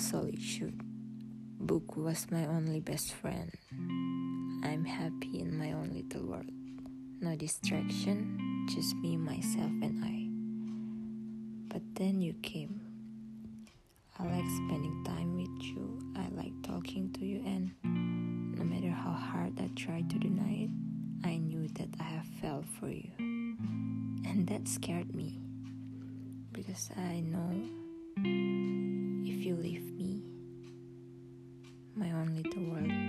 solitude. Book was my only best friend. I'm happy in my own little world. No distraction, just me, myself, and I. But then you came. I like spending time with you. I like talking to you, and no matter how hard I tried to deny it, I knew that I have fell for you. And that scared me because I know my own little world.